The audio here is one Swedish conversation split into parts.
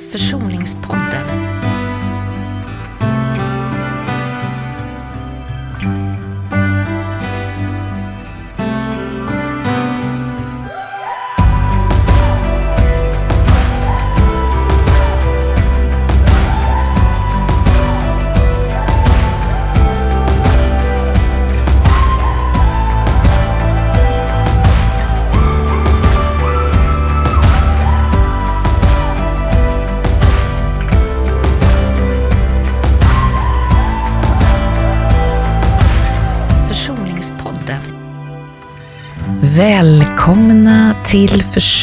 Försoningspodden.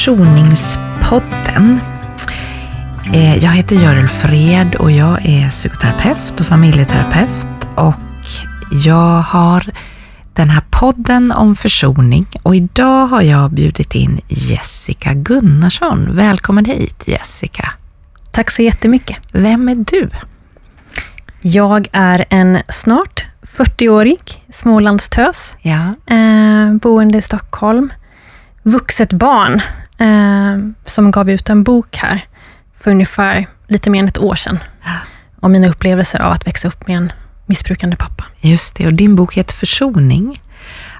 Försoningspodden. Eh, Jag heter Görel Fred och jag är psykoterapeut och familjeterapeut och jag har den här podden om försoning och idag har jag bjudit in Jessica Gunnarsson. Välkommen hit Jessica. Tack så jättemycket. Vem är du? Jag är en snart 40-årig Smålandstös, Ja. eh, boende i Stockholm. Vuxet barn eh, som gav ut en bok här för ungefär lite mer än ett år sedan. Om mina upplevelser av att växa upp med en missbrukande pappa. Just det, och din bok heter Försoning.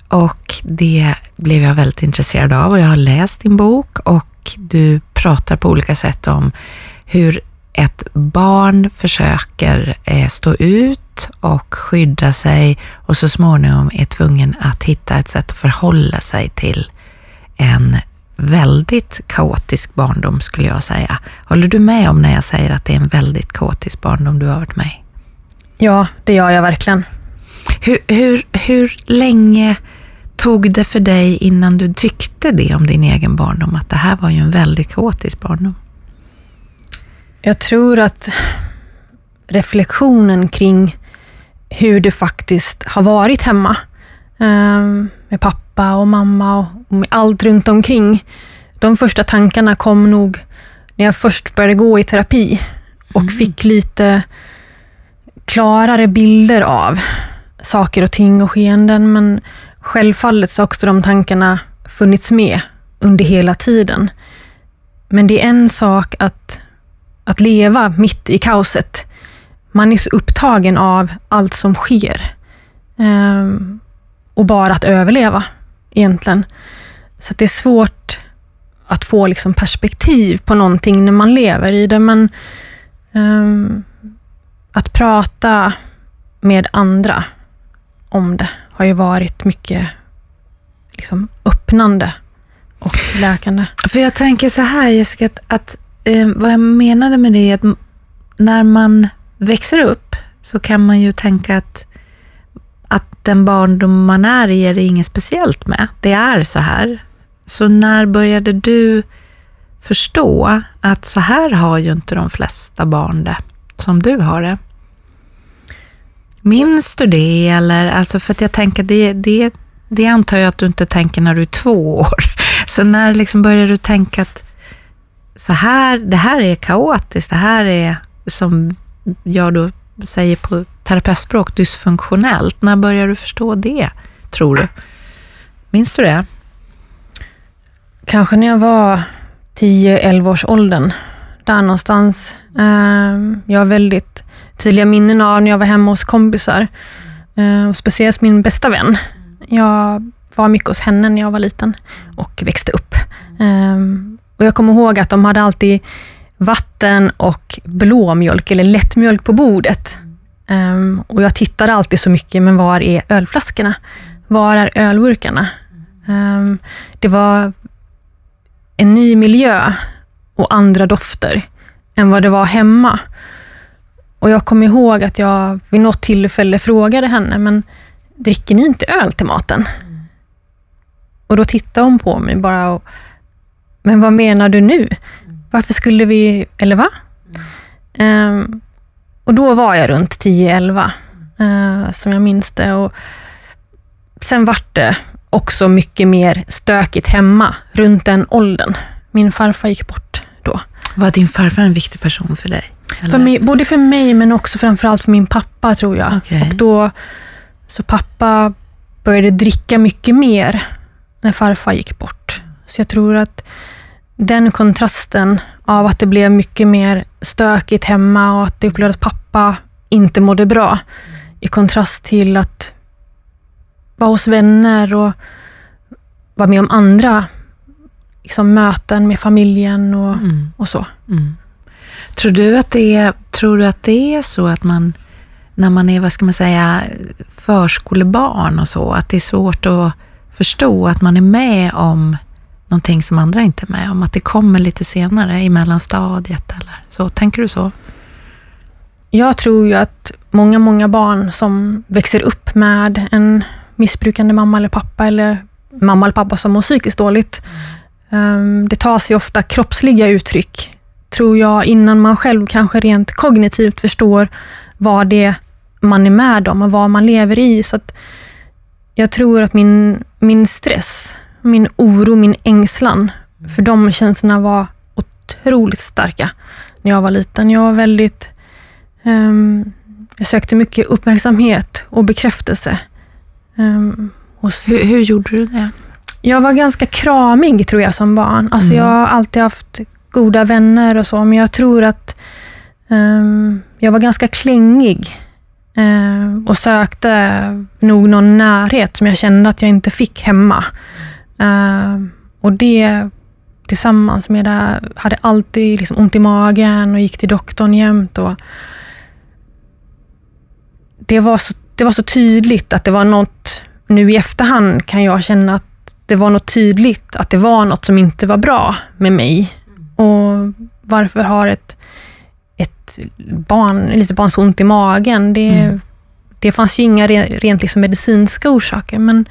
Och det blev jag väldigt intresserad av och jag har läst din bok och du pratar på olika sätt om hur ett barn försöker eh, stå ut och skydda sig och så småningom är tvungen att hitta ett sätt att förhålla sig till en väldigt kaotisk barndom skulle jag säga. Håller du med om när jag säger att det är en väldigt kaotisk barndom du har varit med? Ja, det gör jag verkligen. Hur, hur, hur länge tog det för dig innan du tyckte det om din egen barndom, att det här var ju en väldigt kaotisk barndom? Jag tror att reflektionen kring hur det faktiskt har varit hemma eh, med pappa och mamma och med allt runt omkring. De första tankarna kom nog när jag först började gå i terapi och fick lite klarare bilder av saker och ting och skeenden. Men självfallet så har också de tankarna funnits med under hela tiden. Men det är en sak att att leva mitt i kaoset. Man är så upptagen av allt som sker. Ehm, och bara att överleva, egentligen. Så att det är svårt att få liksom perspektiv på någonting när man lever i det. Men um, att prata med andra om det har ju varit mycket liksom, öppnande och läkande. För jag tänker så här Jessica, att, att eh, vad jag menade med det är att när man växer upp så kan man ju tänka att, att den barndom man är i är det inget speciellt med. Det är så här. Så när började du förstå att så här har ju inte de flesta barn det, som du har det? Minns du det eller, alltså för att jag tänker det, det, det antar jag att du inte tänker när du är två år. Så när liksom började du tänka att så här, det här är kaotiskt, det här är som jag då säger på terapeutspråk dysfunktionellt. När började du förstå det, tror du? Minns du det? Kanske när jag var 10-11 års åldern. Där någonstans. Ehm, jag har väldigt tydliga minnen av när jag var hemma hos kompisar. Ehm, speciellt min bästa vän. Jag var mycket hos henne när jag var liten och växte upp. Ehm, och Jag kommer ihåg att de hade alltid vatten och blåmjölk eller lättmjölk på bordet. Um, och Jag tittade alltid så mycket, men var är ölflaskorna? Var är ölburkarna? Um, Det var en ny miljö och andra dofter än vad det var hemma. Och Jag kommer ihåg att jag vid något tillfälle frågade henne, men dricker ni inte öl till maten? Och Då tittade hon på mig bara och, men vad menar du nu? Varför skulle vi, eller va? Ehm, och Då var jag runt 10-11, eh, som jag minns det. Och sen vart det också mycket mer stökigt hemma runt den åldern. Min farfar gick bort då. Var din farfar en viktig person för dig? För mig, både för mig men också framförallt för min pappa tror jag. Okej. Och då, så pappa började dricka mycket mer när farfar gick bort. Så jag tror att den kontrasten av att det blev mycket mer stökigt hemma och att jag upplevde att pappa inte mådde bra. I kontrast till att vara hos vänner och vara med om andra liksom, möten med familjen och, Mm. och så. Mm. Tror, du att det är, tror du att det är så att man, när man är, vad ska man säga, förskolebarn och så, att det är svårt att förstå att man är med om någonting som andra inte är med om? Att det kommer lite senare i mellanstadiet eller så? Tänker du så? Jag tror ju att många, många barn som växer upp med en missbrukande mamma eller pappa eller mamma eller pappa som mår psykiskt dåligt. Ehm, det tar sig ofta kroppsliga uttryck, tror jag, innan man själv kanske rent kognitivt förstår vad det är man är med om och vad man lever i. Så att jag tror att min, min stress, min oro, min ängslan för de känslorna var otroligt starka när jag var liten. Jag var väldigt Ehm, jag sökte mycket uppmärksamhet och bekräftelse. Um, hos, Hur, hur gjorde du det? jag var ganska kramig tror jag som barn. Alltså, Mm. Jag har alltid haft goda vänner och så, men jag tror att ehm, jag var ganska klängig ehm, och sökte nog någon närhet som jag kände att jag inte fick hemma. Ehm, och det tillsammans med det, hade alltid liksom ont i magen och gick till doktorn jämt. Och det, var så, det var så tydligt att det var något, nu i efterhand kan jag känna att det var något tydligt, att det var något som inte var bra med mig. Och varför har ett, ett barn, ett litet barn så ont i magen? Det, Mm. det fanns ju inga re- rent liksom medicinska orsaker, men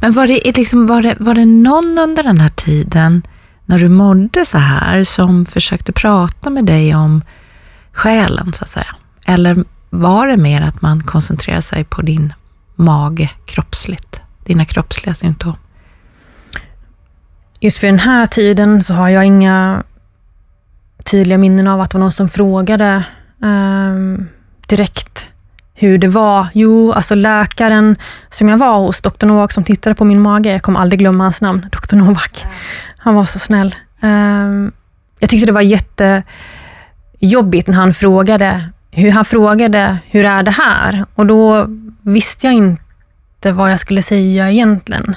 men var det, liksom, var, det, var det någon under den här tiden, när du mådde så här, som försökte prata med dig om själen, så att säga? Eller var det mer att man koncentrerade sig på din mage kroppsligt, dina kroppsliga symptom? just för den här tiden så har jag inga tydliga minnen av att det var någon som frågade eh, direkt hur det var. Jo, alltså läkaren som jag var hos, Dr. Novak, som tittade på min mage, jag kommer aldrig glömma hans namn, Dr. Novak. Han var så snäll. Ehm, jag tyckte det var jättejobbigt när han frågade hur, han frågade hur är det här? Och då visste jag inte vad jag skulle säga egentligen.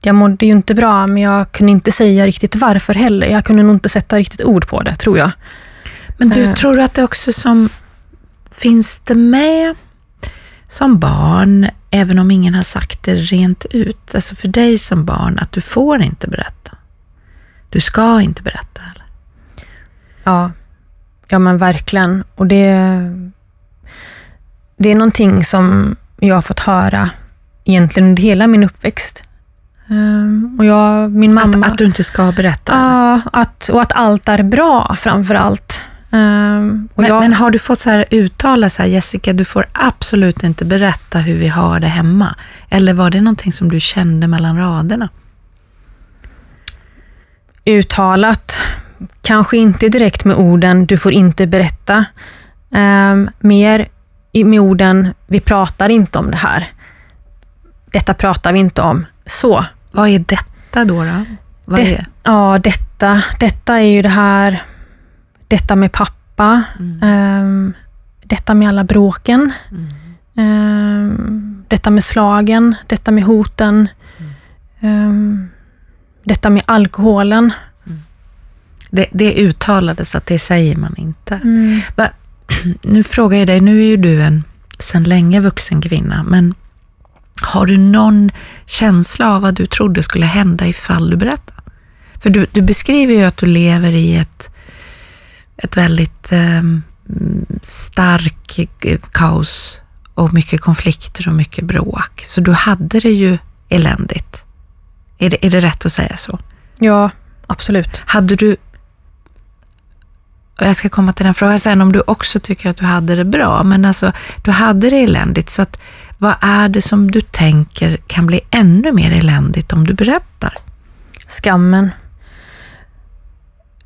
Jag mådde ju inte bra, men jag kunde inte säga riktigt varför heller. Jag kunde nog inte sätta riktigt ord på det, tror jag. Men du, Eh. tror du att det också som, finns det med som barn, även om ingen har sagt det rent ut, alltså för dig som barn, att du får inte berätta? Du ska inte berätta, eller? Ja, ja men verkligen. Och det, det är någonting som jag har fått höra egentligen under hela min uppväxt. Ehm, och jag, min mamma... Att, att du inte ska berätta? Ja, att, och att allt är bra framför allt. Och Men, jag, men har du fått så här uttala så här, Jessica, du får absolut inte berätta hur vi har det hemma? Eller var det någonting som du kände mellan raderna? uttalat, kanske inte direkt med orden du får inte berätta, Ehm, mer med orden vi pratar inte om det här. Detta pratar vi inte om. Så. Vad är detta då? då? Vad Det- är? Ja, detta, detta är ju det här, detta med pappa, Mm. ehm, detta med alla bråken, Mm. ehm, detta med slagen, detta med hoten, ehm, detta med alkoholen. Det, det uttalades att det säger man inte. Mm. Nu frågar jag dig, nu är ju du en sedan länge vuxen kvinna, men har du någon känsla av vad du trodde skulle hända ifall du berättade? För du, du beskriver ju att du lever i ett, ett väldigt eh, stark kaos och mycket konflikter och mycket bråk. Så du hade det ju eländigt. Är det, är det rätt att säga så? Ja, absolut. Hade du, och jag ska komma till den frågan sen, om du också tycker att du hade det bra, men alltså du hade det eländigt, så att vad är det som du tänker kan bli ännu mer eländigt om du berättar? Skammen.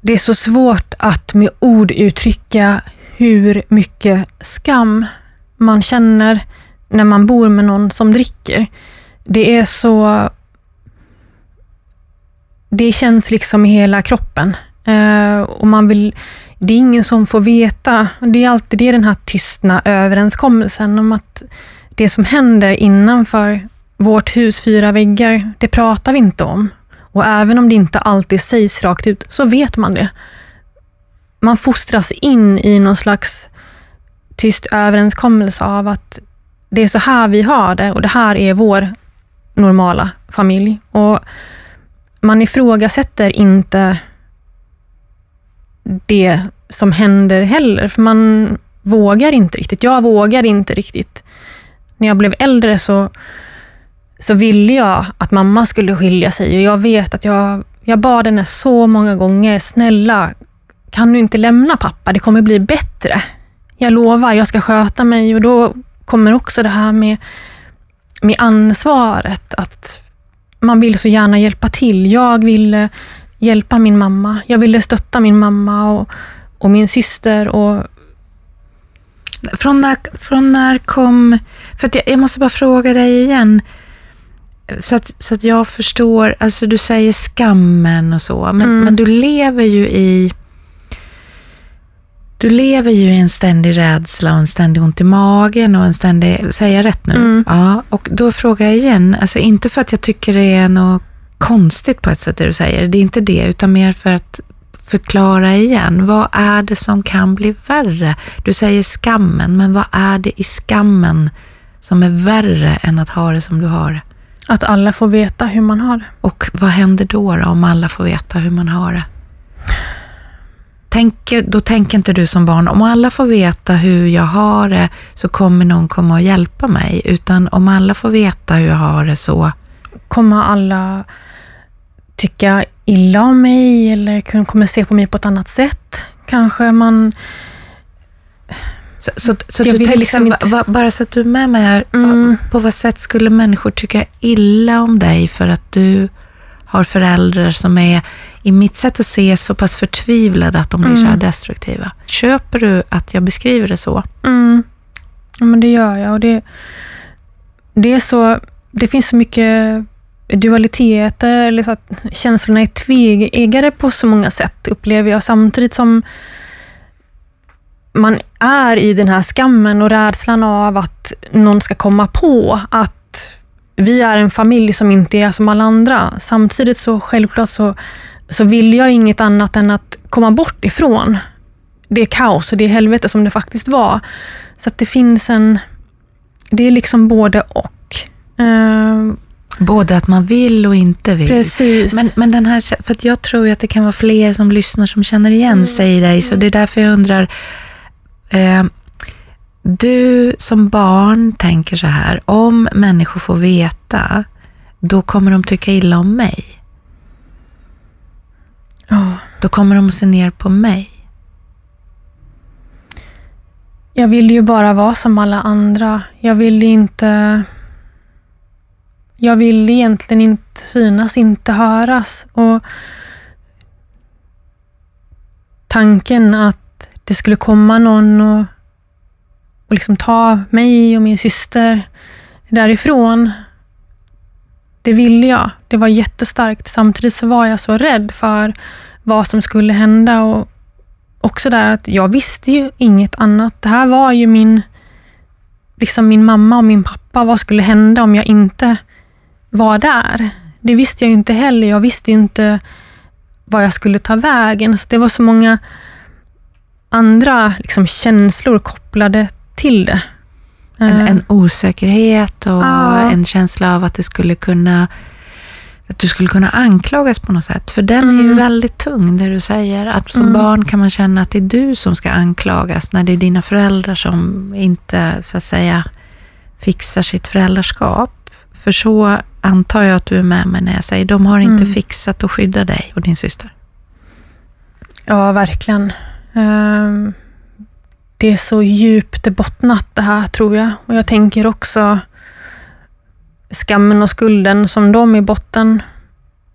Det är så svårt att med ord uttrycka hur mycket skam man känner när man bor med någon som dricker. Det är så... Det känns liksom i hela kroppen. Eh, och man vill, det är ingen som får veta. Det är alltid det den här tystna överenskommelsen om att det som händer innanför vårt hus fyra väggar, det pratar vi inte om. Och även om det inte alltid sägs rakt ut, så vet man det. Man fostras in i någon slags tyst överenskommelse av att det är så här vi har det och det här är vår normala familj. Och man ifrågasätter inte det som händer heller, för man vågar inte riktigt. Jag vågar inte riktigt. När jag blev äldre så, så ville jag att mamma skulle skilja sig och jag vet att jag, jag bad henne så många gånger, snälla, kan du inte lämna pappa? Det kommer bli bättre. Jag lovar, jag ska sköta mig och då kommer också det här med, med ansvaret, att man vill så gärna hjälpa till. Jag ville hjälpa min mamma. Jag ville stötta min mamma och, och min syster. Och... Från, när, från när kom... För jag, jag, måste bara fråga dig igen, så att, så att jag förstår. Alltså du säger skammen och så, men, mm. men du lever ju i du lever ju i en ständig rädsla och en ständig ont i magen och en ständig, säger jag rätt nu? Mm. Ja, och då frågar jag igen, alltså inte för att jag tycker det är något konstigt på ett sätt det du säger, det är inte det, utan mer för att förklara igen. Vad är det som kan bli värre? Du säger skammen, men vad är det i skammen som är värre än att ha det som du har det? Att alla får veta hur man har det. Och vad händer då, då om alla får veta hur man har det? Tänk, då tänker inte du som barn, om alla får veta hur jag har det så kommer någon komma och hjälpa mig. Utan om alla får veta hur jag har det så... Kommer alla tycka illa om mig eller kommer se på mig på ett annat sätt? Kanske man... Så, så, så du tänker, liksom inte... va, bara så att du är med mig här, mm. på vad sätt skulle människor tycka illa om dig för att du har föräldrar som är, i mitt sätt att se, så pass förtvivlade att de blir mm. så här destruktiva. Köper du att jag beskriver det så? Mm. Ja, men det gör jag. Och det, det, är så, det finns så mycket dualiteter, eller så att känslorna är tveeggade på så många sätt, upplever jag. Samtidigt som man är i den här skammen och rädslan av att någon ska komma på att vi är en familj som inte är som alla andra. Samtidigt så självklart så, så vill jag inget annat än att komma bort ifrån det kaos och det helvete som det faktiskt var. Så att det finns en... Det är liksom både och. Uh, Både att man vill och inte vill. Precis. Men, men den här, för jag tror att det kan vara fler som lyssnar som känner igen mm. sig i dig, så det är därför jag undrar, eh, du som barn tänker så här, om människor får veta, då kommer de tycka illa om mig. Oh. Då kommer de se ner på mig. Jag vill ju bara vara som alla andra. Jag vill inte... Jag vill egentligen inte synas, inte höras. Och tanken att det skulle komma någon och och liksom ta mig och min syster därifrån. Det ville jag. Det var jättestarkt. Samtidigt så var jag så rädd för vad som skulle hända och också där att jag visste ju inget annat. Det här var ju min, liksom min mamma och min pappa. Vad skulle hända om jag inte var där? Det visste jag ju inte heller. Jag visste ju inte vad jag skulle ta vägen. Så det var så många andra liksom, känslor kopplade till det. En, en eh. osäkerhet och ja. en känsla av att det skulle kunna att du skulle kunna anklagas på något sätt. För den mm. är ju mm. väldigt tung, det du säger. Att som mm. barn kan man känna att det är du som ska anklagas, när det är dina föräldrar som inte, så att säga, fixar sitt föräldraskap. För så antar jag att du är med mig när jag säger, de har inte mm. fixat att skydda dig och din syster. Ja, verkligen. Ehm, det är så djupt bottnat det här, tror jag. Och jag tänker också skammen och skulden som de i botten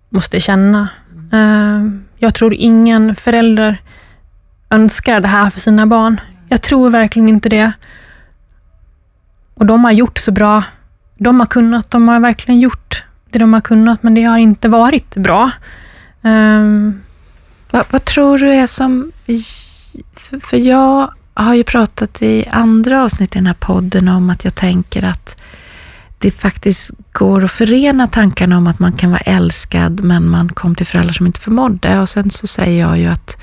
måste känna. Ehm, jag tror ingen förälder önskar det här för sina barn. Jag tror verkligen inte det. Och de har gjort så bra de har kunnat. De har verkligen gjort det de har kunnat, men det har inte varit bra. Ehm. Um, Vad, vad tror du är som... För, för jag har ju pratat i andra avsnitt i den här podden om att jag tänker att det faktiskt går att förena tankarna om att man kan vara älskad men man kom till föräldrar som inte förmådde. Och sen så säger jag ju att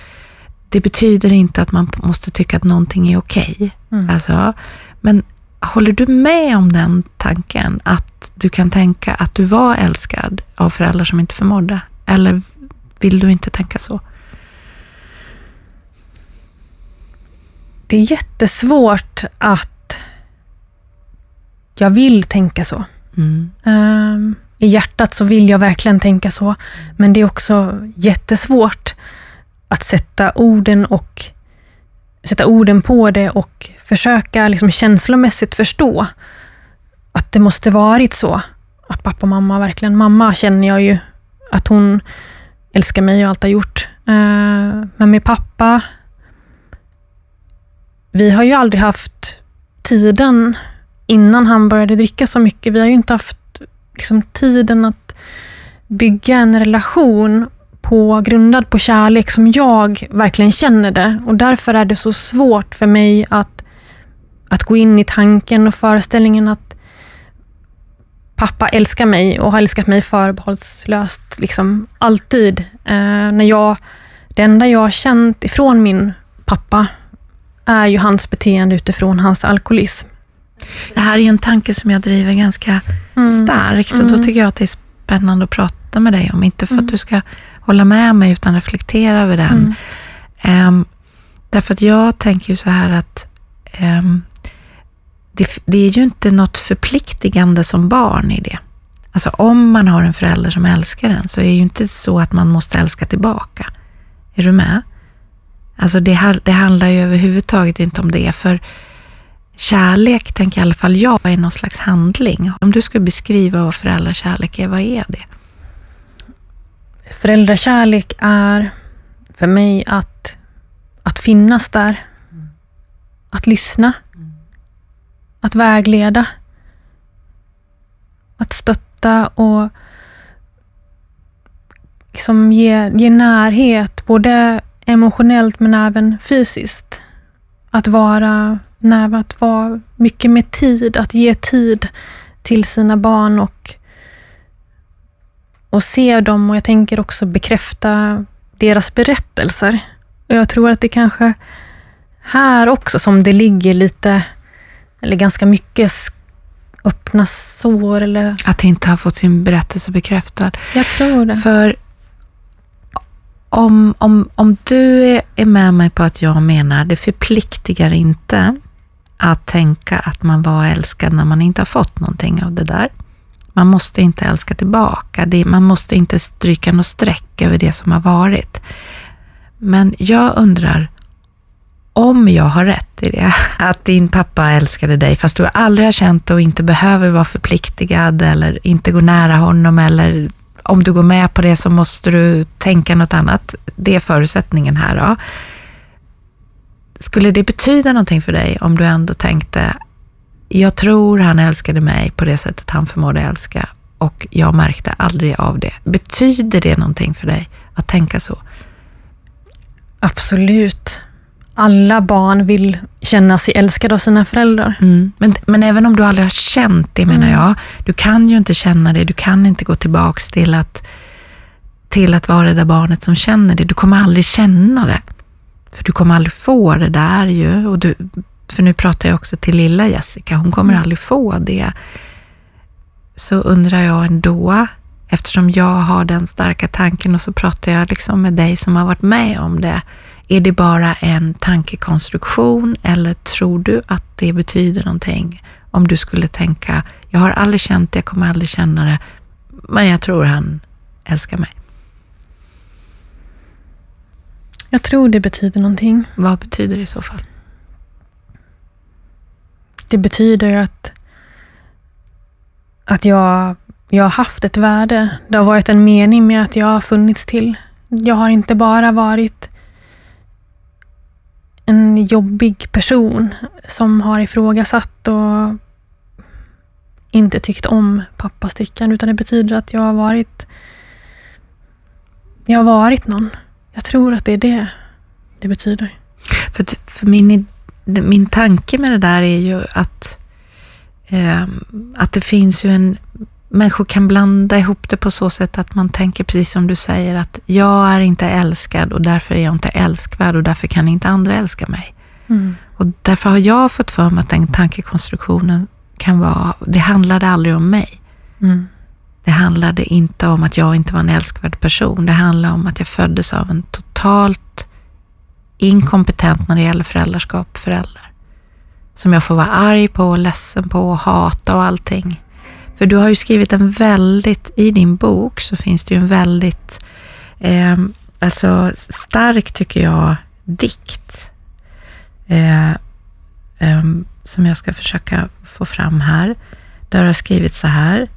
det betyder inte att man måste tycka att någonting är okej. Okay. Mm. Alltså, men håller du med om den tanken? Att du kan tänka att du var älskad av föräldrar som inte förmådde? Eller vill du inte tänka så? Det är jättesvårt att jag vill tänka så. Mm. Um, I hjärtat så vill jag verkligen tänka så, men det är också jättesvårt att sätta orden och sätta orden på det och försöka liksom känslomässigt förstå att det måste varit så. Att pappa och mamma verkligen, mamma känner jag ju att hon älskar mig och allt har gjort. Uh, men med pappa vi har ju aldrig haft tiden innan han började dricka så mycket. Vi har ju inte haft liksom, tiden att bygga en relation på, grundad på kärlek som jag verkligen känner det. Och därför är det så svårt för mig att, att gå in i tanken och föreställningen att pappa älskar mig och har älskat mig förbehållslöst liksom alltid. Eh, när jag, det enda jag har känt ifrån min pappa är ju hans beteende utifrån hans alkoholism. Det här är ju en tanke som jag driver ganska mm. starkt och då mm. tycker jag att det är spännande att prata med dig om. Inte för att mm. du ska hålla med mig utan reflektera över den. Um, därför att jag tänker ju så här att um, det, det, är ju inte något förpliktigande som barn i det. Alltså om man har en förälder som älskar en så är det ju inte så att man måste älska tillbaka. Är du med? Alltså det, det handlar ju överhuvudtaget inte om det, för kärlek tänker i alla fall jag är någon slags handling. Om du skulle beskriva vad föräldrakärlek är, vad är det? Föräldrakärlek är för mig att, att finnas där. Att lyssna. Att vägleda. Att stötta och liksom ge, ge närhet, både emotionellt men även fysiskt. Att vara nära, att vara mycket med tid, att ge tid till sina barn och, och se dem och jag tänker också bekräfta deras berättelser. Och jag tror att det kanske här också som det ligger lite, eller ganska mycket öppna sår eller... Att inte ha fått sin berättelse bekräftad. Jag tror det. För om, om, om du är med mig på att jag menar, det förpliktigar inte att tänka att man var älskad när man inte har fått någonting av det där. Man måste inte älska tillbaka. Det, man måste inte stryka något streck över det som har varit. Men jag undrar om jag har rätt i det, att din pappa älskade dig fast du aldrig har känt det och inte behöver vara förpliktigad eller inte gå nära honom eller om du går med på det så måste du tänka något annat. Det är förutsättningen här. Då. Skulle det betyda någonting för dig om du ändå tänkte, jag tror han älskade mig på det sättet han förmådde älska och jag märkte aldrig av det. Betyder det någonting för dig att tänka så? Absolut alla barn vill känna sig älskade av sina föräldrar. Mm. Men, men även om du aldrig har känt det menar mm. jag, du kan ju inte känna det, du kan inte gå tillbaks till att, till att vara det där barnet som känner det. Du kommer aldrig känna det. För du kommer aldrig få det där ju. Och du, för nu pratar jag också till lilla Jessica, hon kommer mm. aldrig få det. Så undrar jag ändå, eftersom jag har den starka tanken och så pratar jag liksom med dig som har varit med om det, är det bara en tankekonstruktion eller tror du att det betyder någonting? Om du skulle tänka, jag har aldrig känt det, jag kommer aldrig känna det, men jag tror han älskar mig. Jag tror det betyder någonting. Vad betyder det i så fall? Det betyder att, att jag, jag har haft ett värde. Det har varit en mening med att jag har funnits till. Jag har inte bara varit en jobbig person som har ifrågasatt och inte tyckt om pappastickan utan det betyder att jag har varit jag har varit någon. Jag tror att det är det det betyder. För, för min, min tanke med det där är ju att, eh, att det finns ju en... Människor kan blanda ihop det på så sätt att man tänker precis som du säger att jag är inte älskad och därför är jag inte älskvärd och därför kan inte andra älska mig. Mm. Och därför har jag fått för mig att den tankekonstruktionen kan vara, det handlade aldrig om mig. Mm. Det handlade inte om att jag inte var en älskvärd person. Det handlade om att jag föddes av en totalt inkompetent när det gäller föräldraskap förälder. Som jag får vara arg på, ledsen på, hata och allting. För du har ju skrivit en väldigt, i din bok så finns det ju en väldigt, eh, alltså stark tycker jag, dikt. Eh, eh, som jag ska försöka få fram här. Där har skrivit så här.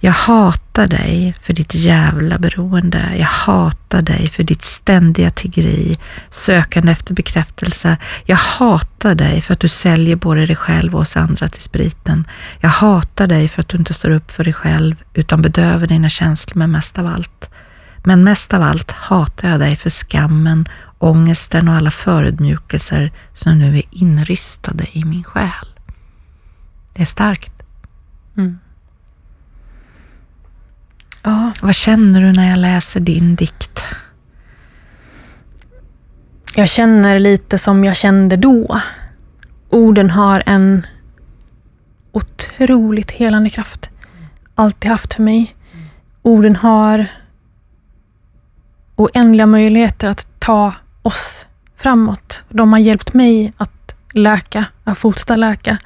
Jag hatar dig för ditt jävla beroende. Jag hatar dig för ditt ständiga tiggeri, sökande efter bekräftelse. Jag hatar dig för att du säljer både dig själv och oss andra till spriten. Jag hatar dig för att du inte står upp för dig själv utan bedövar dina känslor med mest av allt. Men mest av allt hatar jag dig för skammen, ångesten och alla förödmjukelser som nu är inristade i min själ. Det är starkt. Mm. Ja, Vad känner du när jag läser din dikt? jag känner lite som jag kände då. Orden har en otroligt helande kraft. Alltid haft för mig. Orden har oändliga möjligheter att ta oss framåt. De har hjälpt mig att läka, att fortsätta läka.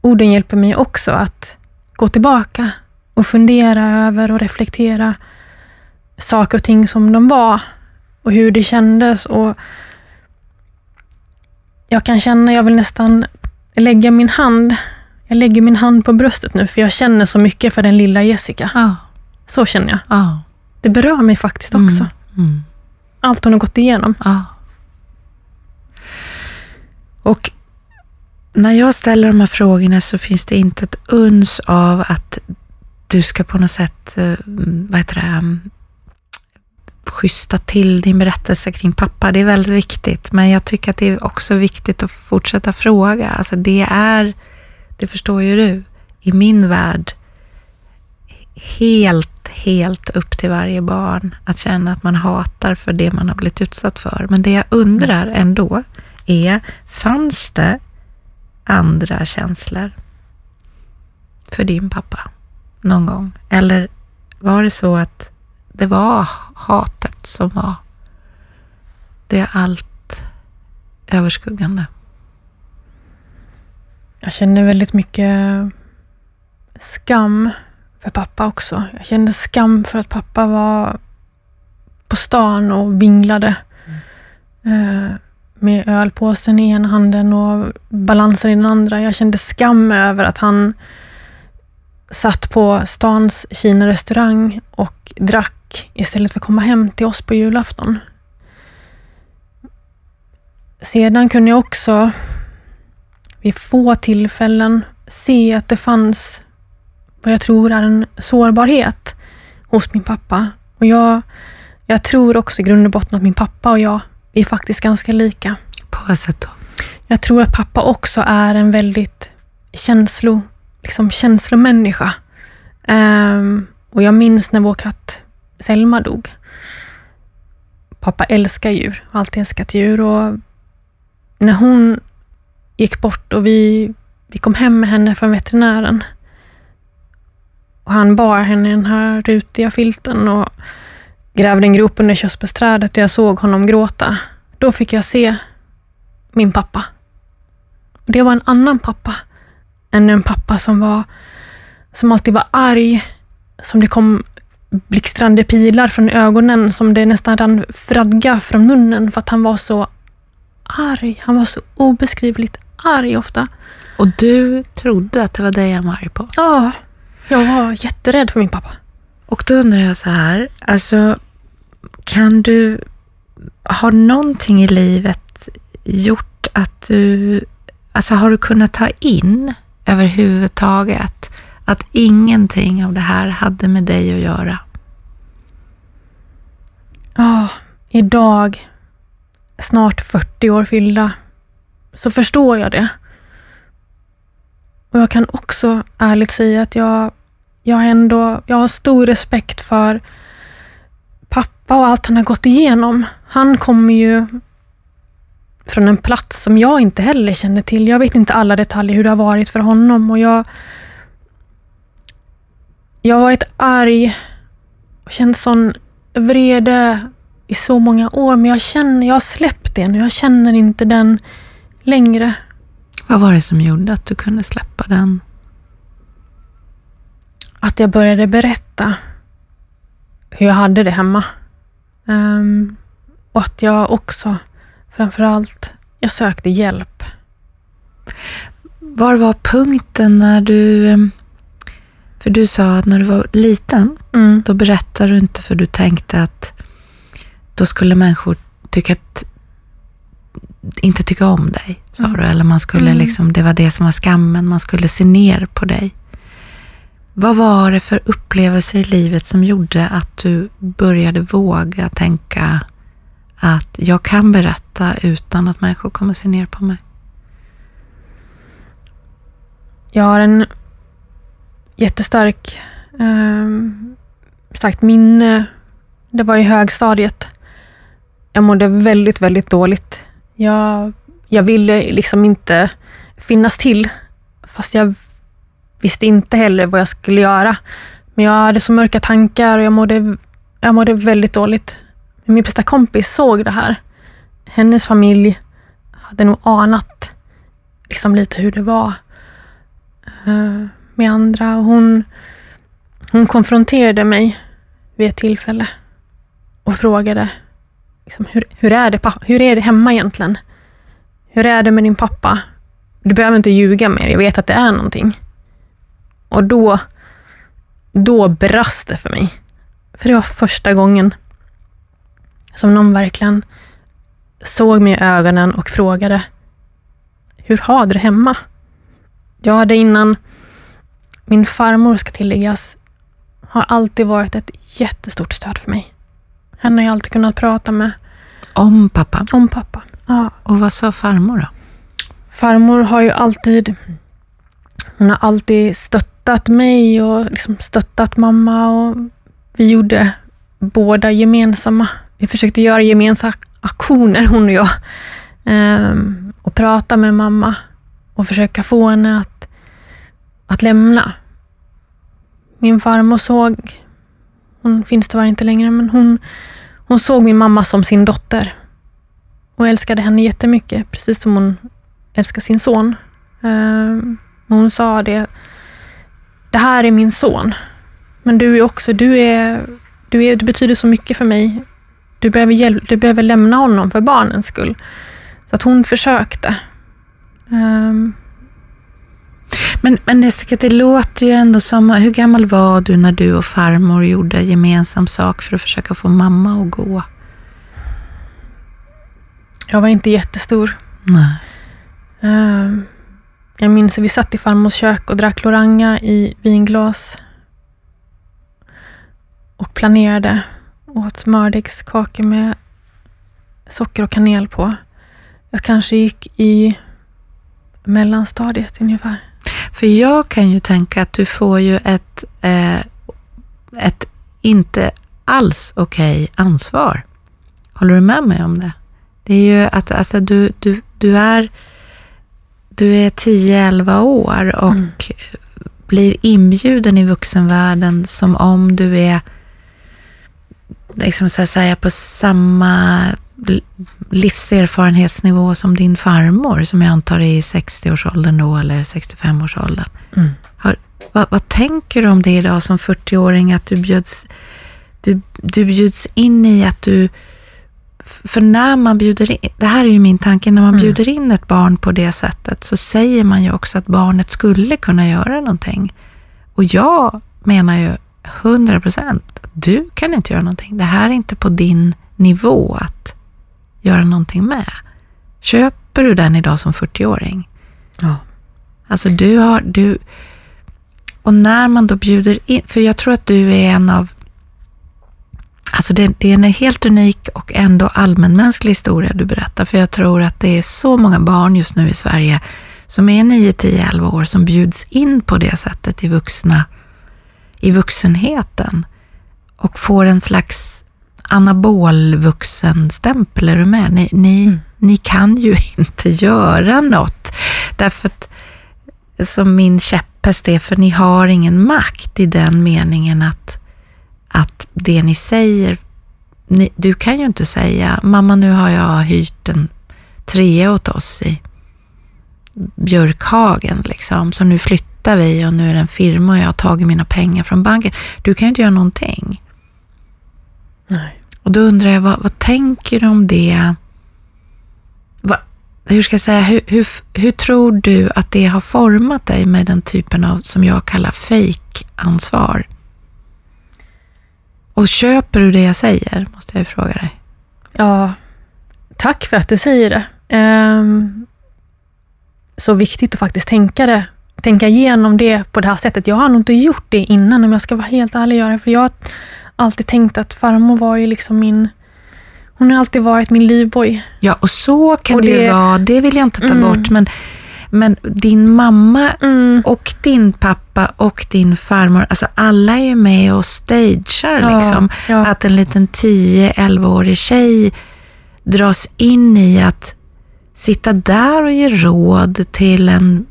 Orden hjälper mig också att gå tillbaka och fundera över och reflektera saker och ting som de var och hur det kändes. Och jag kan känna, jag vill nästan lägga min hand, jag lägger min hand på bröstet nu för jag känner så mycket för den lilla Jessica. Ja. Så känner jag. Ja. Det berör mig faktiskt också. Mm. Allt hon har gått igenom. Ja. Och när jag ställer de här frågorna så finns det inte ett uns av att du ska på något sätt, eh, vad heter det, mm, schyssta till din berättelse kring pappa. Det är väldigt viktigt, men jag tycker att det är också viktigt att fortsätta fråga. Alltså det är, det förstår ju du, i min värld helt, helt upp till varje barn att känna att man hatar för det man har blivit utsatt för. Men det jag undrar ändå är, fanns det andra känslor för din pappa någon gång? Eller var det så att det var hatet som var det allt överskuggande? Jag känner väldigt mycket skam för pappa också. Jag kände skam för att pappa var på stan och vinglade. Eh, med ölpåsen i ena handen och balansen i den andra. Jag kände skam över att han satt på stans Kina-restaurang och drack istället för att komma hem till oss på julafton. Sedan kunde jag också vid få tillfällen se att det fanns vad jag tror är en sårbarhet hos min pappa. Och jag, jag tror också i grund och botten att min pappa och jag är faktiskt ganska lika. På vad sätt då? Jag tror att pappa också är en väldigt känslo, liksom känslomänniska. Um, och jag minns när vår katt Selma dog. Pappa älskar djur, har alltid älskat djur och när hon gick bort och vi, vi kom hem med henne från veterinären och han bar henne i den här rutiga filten och grävde en grop under körsbärsträdet och jag såg honom gråta. Då fick jag se min pappa. Det var en annan pappa än en pappa som var som alltid var arg, som det kom blixtrande pilar från ögonen, som det nästan rann fradga från munnen för att han var så arg. Han var så obeskrivligt arg ofta. Och du trodde att det var dig han var arg på? Ja, jag var jätterädd för min pappa. Och då undrar jag så här, alltså kan du, har någonting i livet gjort att du, alltså har du kunnat ta in överhuvudtaget att ingenting av det här hade med dig att göra? Ja, idag, snart 40 år fyllda, så förstår jag det. Och jag kan också ärligt säga att jag, jag, ändå, jag har stor respekt för pappa och allt han har gått igenom. Han kommer ju från en plats som jag inte heller känner till. Jag vet inte alla detaljer hur det har varit för honom och jag jag har varit arg och känt sån vrede i så många år, men jag känner, jag har släppt det nu. Jag känner inte den längre. Vad var det som gjorde att du kunde släppa den? Att jag började berätta hur jag hade det hemma. Um, och att jag också, framförallt, jag sökte hjälp. Var var punkten när du... Ehm, för du sa att när du var liten, mm. då berättade du inte för du tänkte att då skulle människor tycka att, inte tycka om dig, sa mm. du. Eller man skulle mm. liksom, det var det som var skammen, man skulle se ner på dig. Vad var det för upplevelser i livet som gjorde att du började våga tänka att jag kan berätta utan att människor kommer se ner på mig? Jag har en jättestark eh, starkt minne. Det var i högstadiet. Jag mådde väldigt, väldigt dåligt. Jag, jag ville liksom inte finnas till, fast jag visste inte heller vad jag skulle göra. Men jag hade så mörka tankar och jag mådde, jag mådde väldigt dåligt. Men min bästa kompis såg det här. Hennes familj hade nog anat liksom lite hur det var uh, med andra. Och hon, hon konfronterade mig vid ett tillfälle och frågade liksom, hur, hur, är det, hur är det hemma egentligen? Hur är det med din pappa? Du behöver inte ljuga mer, jag vet att det är någonting. Och då, då brast det för mig. För det var första gången som någon verkligen såg mig i ögonen och frågade Hur har du det hemma? Jag hade innan, min farmor ska tilläggas, har alltid varit ett jättestort stöd för mig. Henne har jag alltid kunnat prata med. Om pappa? Om pappa, ja. Och vad sa farmor då? Farmor har ju alltid, hon har alltid stöttat mig och liksom stöttat mamma och vi gjorde båda gemensamma, vi försökte göra gemensamma aktioner hon och jag. Um, och prata med mamma och försöka få henne att, att lämna. Min farmor såg, hon finns tyvärr inte längre, men hon, hon såg min mamma som sin dotter och älskade henne jättemycket, precis som hon älskar sin son. Ehm, hon sa det, det här är min son, men du är också, du är, du, är, du betyder så mycket för mig. Du behöver, hjälp, du behöver lämna honom för barnens skull. Så att hon försökte. Um. Men, men Jessica, det låter ju ändå som, hur gammal var du när du och farmor gjorde gemensam sak för att försöka få mamma att gå? Jag var inte jättestor. Nej. Uh, jag minns att vi satt i farmors kök och drack Loranga i vinglas och planerade. Åt mördegskakor med socker och kanel på. Jag kanske gick i mellanstadiet ungefär. För jag kan ju tänka att du får ju ett, eh, ett inte alls okej okay ansvar. Håller du med mig om det? Det är ju att alltså, du, du, du är du är 10-11 år och mm. blir inbjuden i vuxenvärlden som om du är liksom så att säga på samma livserfarenhetsnivå som din farmor, som jag antar är i 60-årsåldern då, eller 65-årsåldern. Mm. vad, vad, tänker du om det idag som 40-åring, att du bjuds, du, du bjuds in i att du för när man bjuder in, det här är ju min tanke, när man mm. bjuder in ett barn på det sättet så säger man ju också att barnet skulle kunna göra någonting. Och jag menar ju 100 procent, du kan inte göra någonting. Det här är inte på din nivå att göra någonting med. Köper du den idag som 40-åring? Ja. Alltså du har, du, och när man då bjuder in, för jag tror att du är en av Alltså det, det, är en helt unik och ändå allmänmänsklig historia du berättar, för jag tror att det är så många barn just nu i Sverige som är 9, 10, 11 år som bjuds in på det sättet i vuxna, i vuxenheten och får en slags anabol vuxenstämpel. Är du med? Ni, ni, mm. ni kan ju inte göra något. Därför att, som min käpphäst är, för ni har ingen makt i den meningen att, att det ni säger, ni, du kan ju inte säga, mamma nu har jag hyrt en trea åt oss i Björkhagen, liksom, så nu flyttar vi och nu är det en firma och jag har tagit mina pengar från banken. Du kan ju inte göra någonting. Nej. Och då undrar jag, vad, vad tänker du om det? Va, hur ska jag säga, hur, hur, hur, tror du att det har format dig med den typen av, som jag kallar fake-ansvar? Och köper du det jag säger, måste jag fråga dig. Ja, tack för att du säger det. Um, så viktigt att faktiskt tänka det, tänka igenom det på det här sättet. Jag har nog inte gjort det innan om jag ska vara helt ärlig. Göra, för jag har alltid tänkt att farmor var ju liksom min hon har alltid varit min livboj. Ja, och så kan och det, det ju vara. Det vill jag inte ta mm. bort. Men, men din mamma mm. och din pappa och din farmor, alltså alla är ju med och stagear. Ja, liksom. Ja. Att en liten 10-11-årig tjej dras in i att sitta där och ge råd till en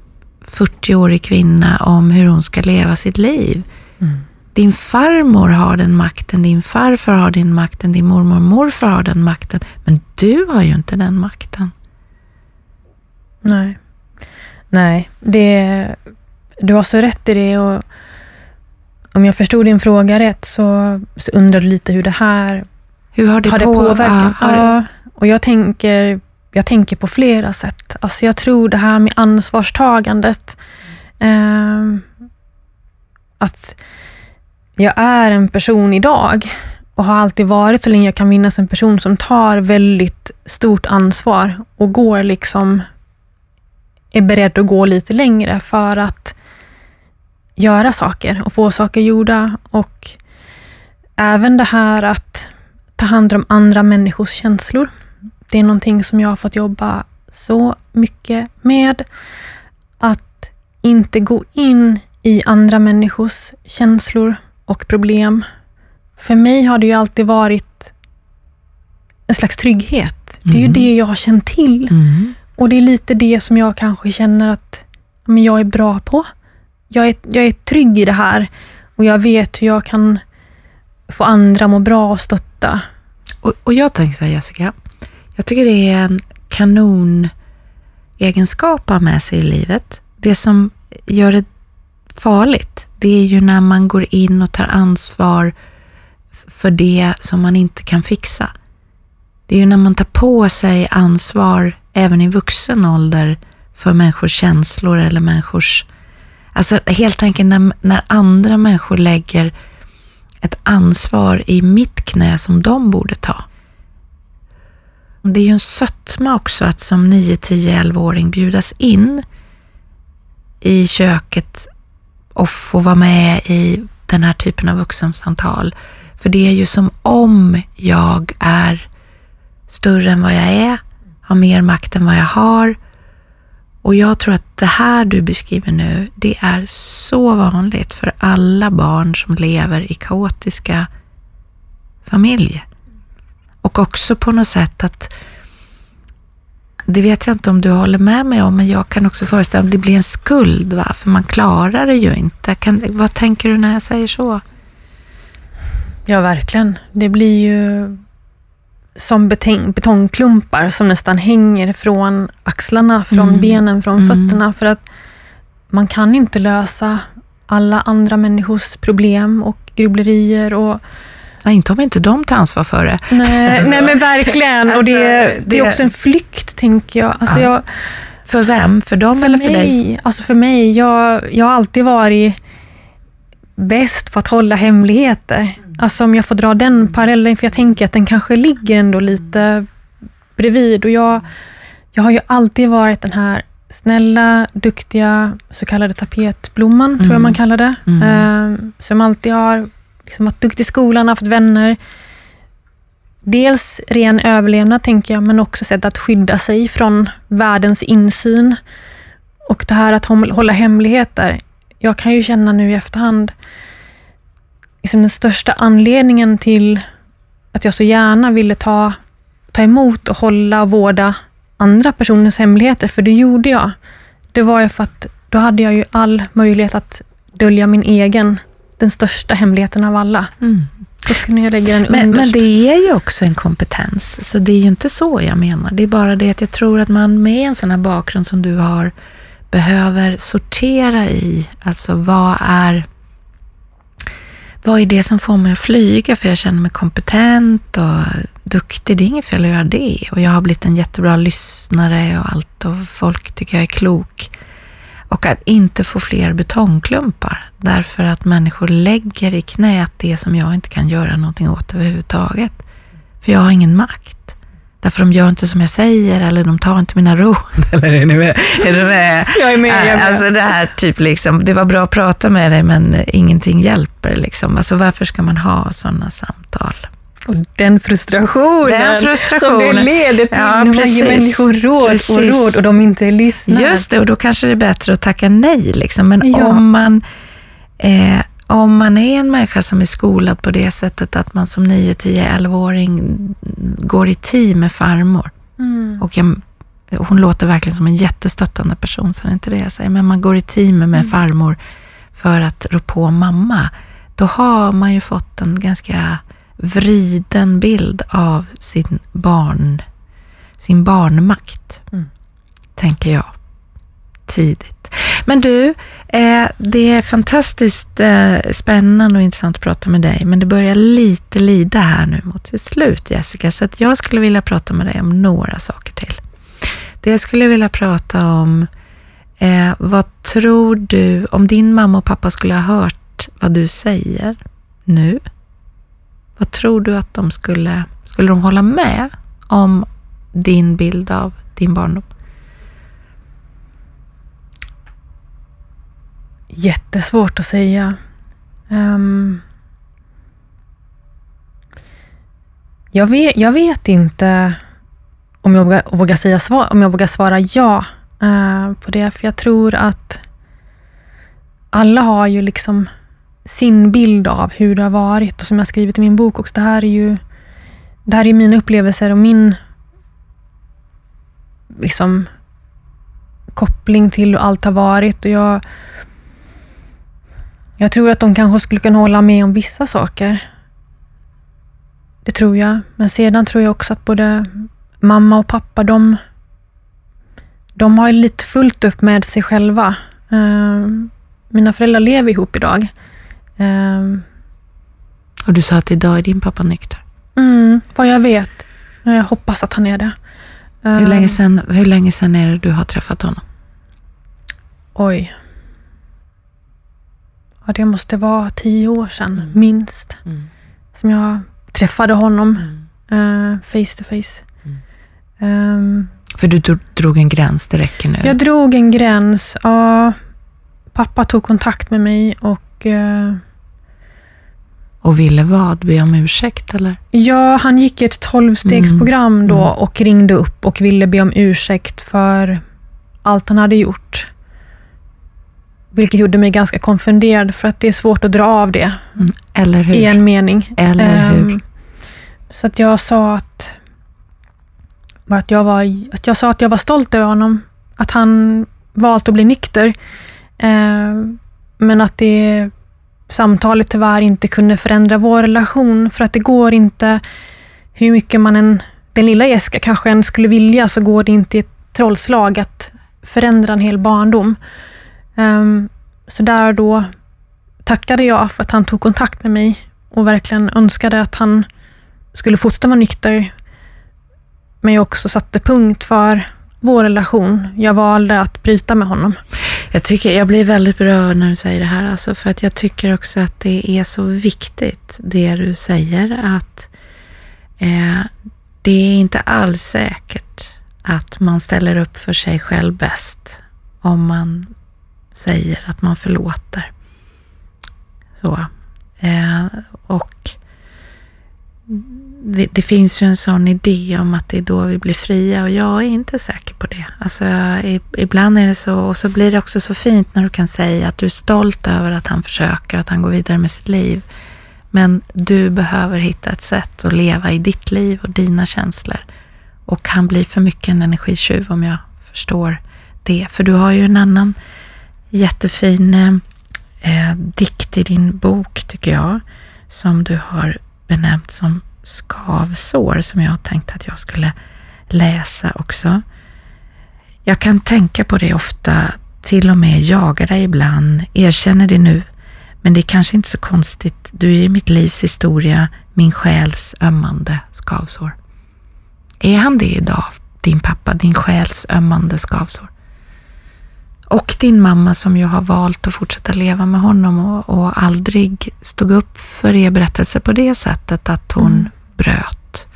40-årig kvinna om hur hon ska leva sitt liv. Mm. Din farmor har den makten, din farfar har den makten, din mormor och morfar har den makten. Men du har ju inte den makten. Nej. Nej, det, du har så rätt i det. Och om jag förstod din fråga rätt så, så undrar du lite hur det här hur har det, har det på, påverkat. Ja, ja, och jag tänker, jag tänker på flera sätt. Alltså jag tror det här med ansvarstagandet. Eh, att jag är en person idag och har alltid varit så länge jag kan minnas en person som tar väldigt stort ansvar och går liksom är beredd att gå lite längre för att göra saker och få saker gjorda. Och även det här att ta hand om andra människors känslor. Det är någonting som jag har fått jobba så mycket med. Att inte gå in i andra människors känslor och problem. För mig har det ju alltid varit en slags trygghet. Det är mm. ju det jag har känt till. Mm. Och det är lite det som jag kanske känner att men jag är bra på. Jag är, jag är trygg i det här och jag vet hur jag kan få andra må bra och stötta. Och, och jag tänker så här, Jessica, jag tycker det är en kanonegenskap att ha med sig i livet. Det som gör det farligt, det är ju när man går in och tar ansvar för det som man inte kan fixa. Det är ju när man tar på sig ansvar även i vuxen ålder för människors känslor eller människors... Alltså helt enkelt när, när andra människor lägger ett ansvar i mitt knä som de borde ta. Det är ju en sötma också att som 9, 10, 11-åring bjudas in i köket och få vara med i den här typen av vuxensamtal. För det är ju som om jag är större än vad jag är, har mer makt än vad jag har. Och jag tror att det här du beskriver nu, det är så vanligt för alla barn som lever i kaotiska familjer. Och också på något sätt att det vet jag inte om du håller med mig om, men jag kan också föreställa mig att det blir en skuld, va? för man klarar det ju inte. Kan, vad tänker du när jag säger så? Ja, verkligen. Det blir ju som betong, betongklumpar som nästan hänger från axlarna, från mm. benen, från mm. fötterna. För att man kan inte lösa alla andra människors problem och grubblerier. Och, Nej, inte om inte de tar ansvar för det. Nej, nej men verkligen. Och det, alltså, det är också en flykt, tänker jag. Alltså ja. jag för vem? För dem för eller för mig, dig? Alltså för mig. Jag, jag har alltid varit bäst på att hålla hemligheter. Alltså om jag får dra den parallellen, för jag tänker att den kanske ligger ändå lite bredvid. Och jag, jag har ju alltid varit den här snälla, duktiga, så kallade tapetblomman, mm. tror jag mm. man kallar det. Mm. Uh, som alltid har liksom varit duktig i skolan, haft vänner, dels ren överlevnad, tänker jag, men också sätt att skydda sig från världens insyn. Och det här att hålla hemligheter. Jag kan ju känna nu i efterhand, liksom den största anledningen till att jag så gärna ville ta, ta emot och hålla och vårda andra personers hemligheter, för det gjorde jag. Det var ju för att då hade jag ju all möjlighet att dölja min egen, den största hemligheten av alla. Mm. Då kunde jag lägga den men, men det är ju också en kompetens, så det är ju inte så jag menar. Det är bara det att jag tror att man med en sån här bakgrund som du har behöver sortera i, alltså vad är vad är det som får mig att flyga? För jag känner mig kompetent och duktig. Det är inget fel att göra det. Och jag har blivit en jättebra lyssnare och allt och folk tycker jag är klok. Och att inte få fler betongklumpar därför att människor lägger i knät det som jag inte kan göra någonting åt överhuvudtaget. För jag har ingen makt. Därför de gör inte som jag säger eller de tar inte mina råd. Eller är ni med? Är du med? Jag är med. Jag är med. Alltså det här typ liksom, det var bra att prata med dig men ingenting hjälper liksom. Alltså varför ska man ha sådana samtal? Och den frustrationen, den frustrationen som det leder till ja, när man ger människor råd precis. och råd och de inte lyssnar. Just det, och då kanske det är bättre att tacka nej. Liksom. Men ja. om man eh, om man är en människa som är skolad på det sättet att man som 9, 10, 11-åring går i team med farmor. Mm. Och jag, hon låter verkligen som en jättestöttande person, så det är inte det jag säger. Men man går i team med mm. farmor för att rå på mamma. Då har man ju fått en ganska vriden bild av sin barn, sin barnmakt, mm. tänker jag, tidigt. Men du, eh, det är fantastiskt eh, spännande och intressant att prata med dig, men det börjar lite lida här nu mot sitt slut, Jessica, så att jag skulle vilja prata med dig om några saker till. Det jag skulle vilja prata om, eh, vad tror du, om din mamma och pappa skulle ha hört vad du säger nu, vad tror du att de skulle, skulle de hålla med om din bild av din barndom? Jättesvårt att säga. Um, jag, vet, jag vet inte om jag vågar, vågar säga svar, om jag vågar svara ja uh, på det, för jag tror att alla har ju liksom sin bild av hur det har varit och som jag skrivit i min bok också. Det här är ju det här är mina upplevelser och min liksom, koppling till hur allt har varit. Och jag, jag tror att de kanske skulle kunna hålla med om vissa saker. Det tror jag. Men sedan tror jag också att både mamma och pappa, de, de har lite fullt upp med sig själva. Eh, mina föräldrar lever ihop idag. Uh, och du sa att idag är din pappa nykter? Mm, vad jag vet. Jag hoppas att han är det. Uh, hur, länge sedan, hur länge sedan är det du har träffat honom? Oj. Ja, det måste vara tio år sedan, mm. minst, mm. som jag träffade honom uh, face to face. Um, För du drog en gräns, det räcker nu? Jag drog en gräns. Ja, pappa tog kontakt med mig och... Uh, och ville vad? Be om ursäkt eller? Ja, han gick ett tolvstegsprogram mm. då mm. och ringde upp och ville be om ursäkt för allt han hade gjort. Vilket gjorde mig ganska konfunderad för att det är svårt att dra av det. Mm, eller hur? I en mening. Eller hur? Um, så att jag sa att, att, jag var, att jag sa att jag var stolt över honom. Att han valt att bli nykter. Uh, men att det samtalet tyvärr inte kunde förändra vår relation. För att det går inte, hur mycket man än, den lilla Jessica kanske än skulle vilja, så går det inte i ett trollslag att förändra en hel barndom. Um, så där och då tackade jag för att han tog kontakt med mig och verkligen önskade att han skulle fortsätta vara nykter. Men jag också satte punkt för vår relation. Jag valde att bryta med honom. Jag, tycker, jag blir väldigt berörd när du säger det här, alltså för att jag tycker också att det är så viktigt det du säger, att eh, det är inte alls säkert att man ställer upp för sig själv bäst om man säger att man förlåter. Så. Eh, och det finns ju en sån idé om att det är då vi blir fria och jag är inte säker på det. Alltså, ibland är det så och så blir det också så fint när du kan säga att du är stolt över att han försöker, att han går vidare med sitt liv. Men du behöver hitta ett sätt att leva i ditt liv och dina känslor. Och han blir för mycket en energitjuv om jag förstår det. För du har ju en annan jättefin eh, dikt i din bok, tycker jag, som du har benämnt som skavsår, som jag tänkte att jag skulle läsa också. Jag kan tänka på det ofta, till och med jaga dig ibland, erkänner det nu, men det är kanske inte så konstigt. Du är mitt livs historia, min själs ömmande skavsår. Är han det idag, din pappa, din själs ömmande skavsår? Och din mamma som ju har valt att fortsätta leva med honom och, och aldrig stod upp för er berättelse på det sättet att hon Mm. bröt.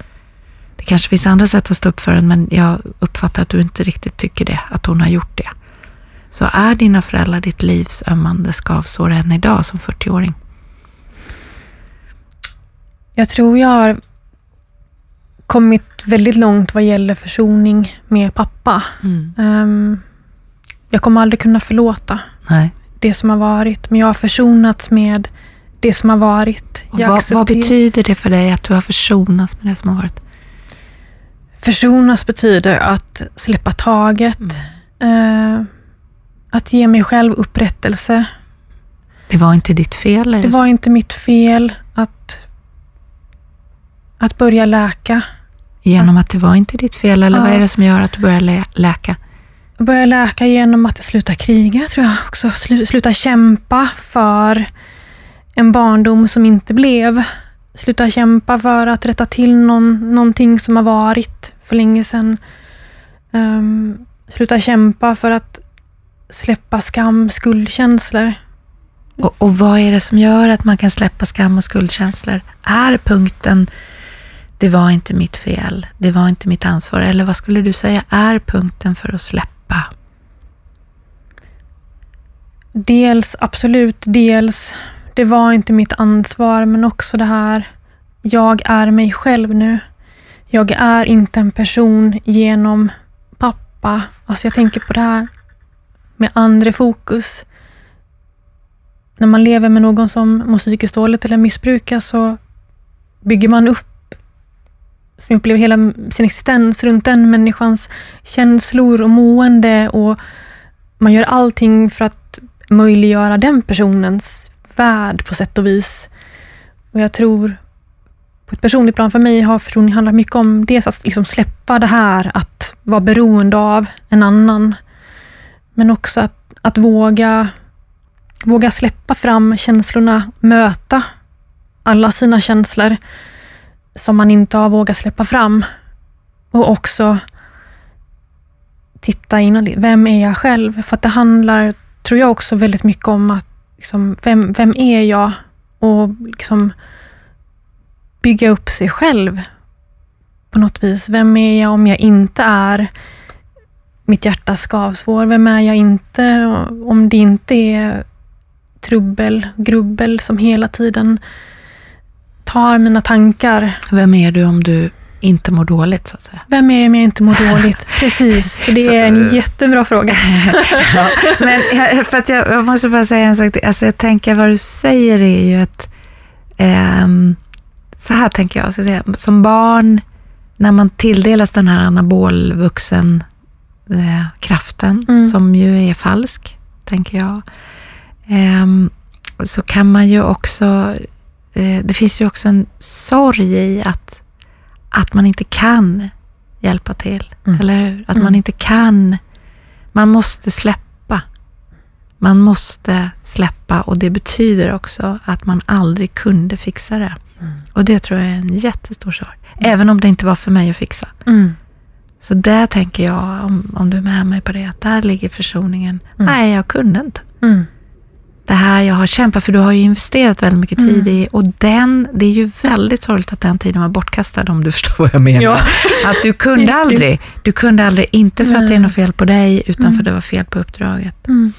Det kanske finns andra sätt att stå upp för den, men jag uppfattar att du inte riktigt tycker det, att hon har gjort det. Så är dina föräldrar ditt livs ömmande skavsår än idag som 40-åring? Jag tror jag har kommit väldigt långt vad gäller försoning med pappa. Ehm, jag kommer aldrig kunna förlåta Nej. det som har varit, men jag har försonats med det som har varit. Vad, vad betyder det för dig att du har försonats med det som har varit? Försonas betyder att släppa taget, Mm. eh, att ge mig själv upprättelse. Det var inte ditt fel? Det så? var inte mitt fel att, att börja läka. Genom att det var inte ditt fel, eller vad Ja. är det som gör att du börjar lä- läka? Börja läka genom att sluta kriga, tror jag också. Sluta kämpa för en barndom som inte blev. Sluta kämpa för att rätta till någon, någonting som har varit för länge sedan. Um, sluta kämpa för att släppa skam, skuldkänslor. Och, och vad är det som gör att man kan släppa skam och skuldkänslor? Är punkten det var inte mitt fel, det var inte mitt ansvar, eller vad skulle du säga är punkten för att släppa? Dels, absolut, dels det var inte mitt ansvar, men också det här, jag är mig själv nu. Jag är inte en person genom pappa. Alltså jag tänker på det här med andra fokus. När man lever med någon som mår psykiskt dåligt eller missbrukar så bygger man upp, som upplever hela sin existens runt den människans känslor och mående och man gör allting för att möjliggöra den personens värld på sätt och vis. Och jag tror, på ett personligt plan för mig har försoning handlat mycket om dels att liksom släppa det här att vara beroende av en annan. Men också att, att våga, våga släppa fram känslorna, möta alla sina känslor som man inte har vågat släppa fram. Och också titta inåt. Vem är jag själv? För att det handlar, tror jag också väldigt mycket om att liksom, vem, vem är jag? Och liksom bygga upp sig själv på något vis. Vem är jag om jag inte är mitt hjärtas skavsår? Vem är jag inte om det inte är trubbel, grubbel som hela tiden tar mina tankar. Vem är du om du inte mår dåligt, så att säga? Vem är jag om jag inte mår dåligt? Precis, det är en jättebra fråga. ja, men jag- för att jag, jag måste bara säga en sak till. Alltså jag tänker vad du säger är ju att ehm, så här tänker jag, så att säga, som barn när man tilldelas den här anabolvuxen eh, kraften Mm. som ju är falsk, tänker jag, ehm, så kan man ju också, eh, det finns ju också en sorg i att, att man inte kan hjälpa till, Mm. eller hur? Att Mm. man inte kan man måste släppa. Man måste släppa och det betyder också att man aldrig kunde fixa det. Mm. Och det tror jag är en jättestor sorg. Även om det inte var för mig att fixa. Mm. Så där tänker jag, om, om du är med mig på det, att där ligger försoningen. Mm. Nej, jag kunde inte. Mm. Det här jag har kämpat, för du har ju investerat väldigt mycket Mm. tid i och den, det är ju väldigt sorgligt att den tiden var bortkastad om du förstår vad jag menar. Ja. Att du kunde aldrig, du kunde aldrig, inte för att det är Nej. något fel på dig, utan Mm. för att det var fel på uppdraget. Mm.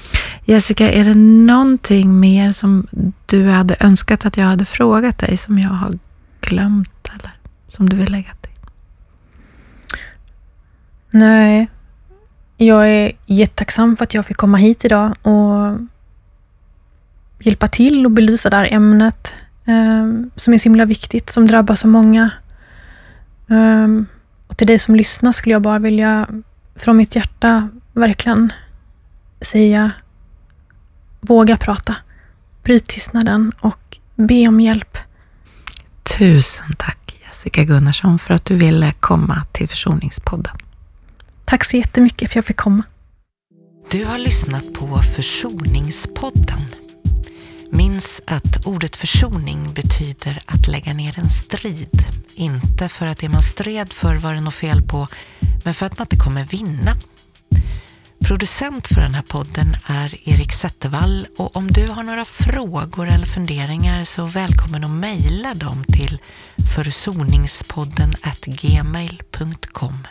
Jessica, är det någonting mer som du hade önskat att jag hade frågat dig som jag har glömt eller som du vill lägga till? Nej, jag är jättetacksam för att jag fick komma hit idag och hjälpa till och belysa det här ämnet eh, som är så himla viktigt, som drabbar så många. Eh, och till dig som lyssnar skulle jag bara vilja från mitt hjärta verkligen säga våga prata. Bryt tystnaden och be om hjälp. Tusen tack Jessica Gunnarsson för att du ville komma till Försoningspodden. Tack så jättemycket för att jag fick komma. Du har lyssnat på Försoningspodden. Minns att ordet försoning betyder att lägga ner en strid. Inte för att det man stred för var det något fel på, men för att man inte kommer vinna. Producent för den här podden är Erik Zettervall och om du har några frågor eller funderingar så välkommen att mejla dem till försoningspodden gmail.com.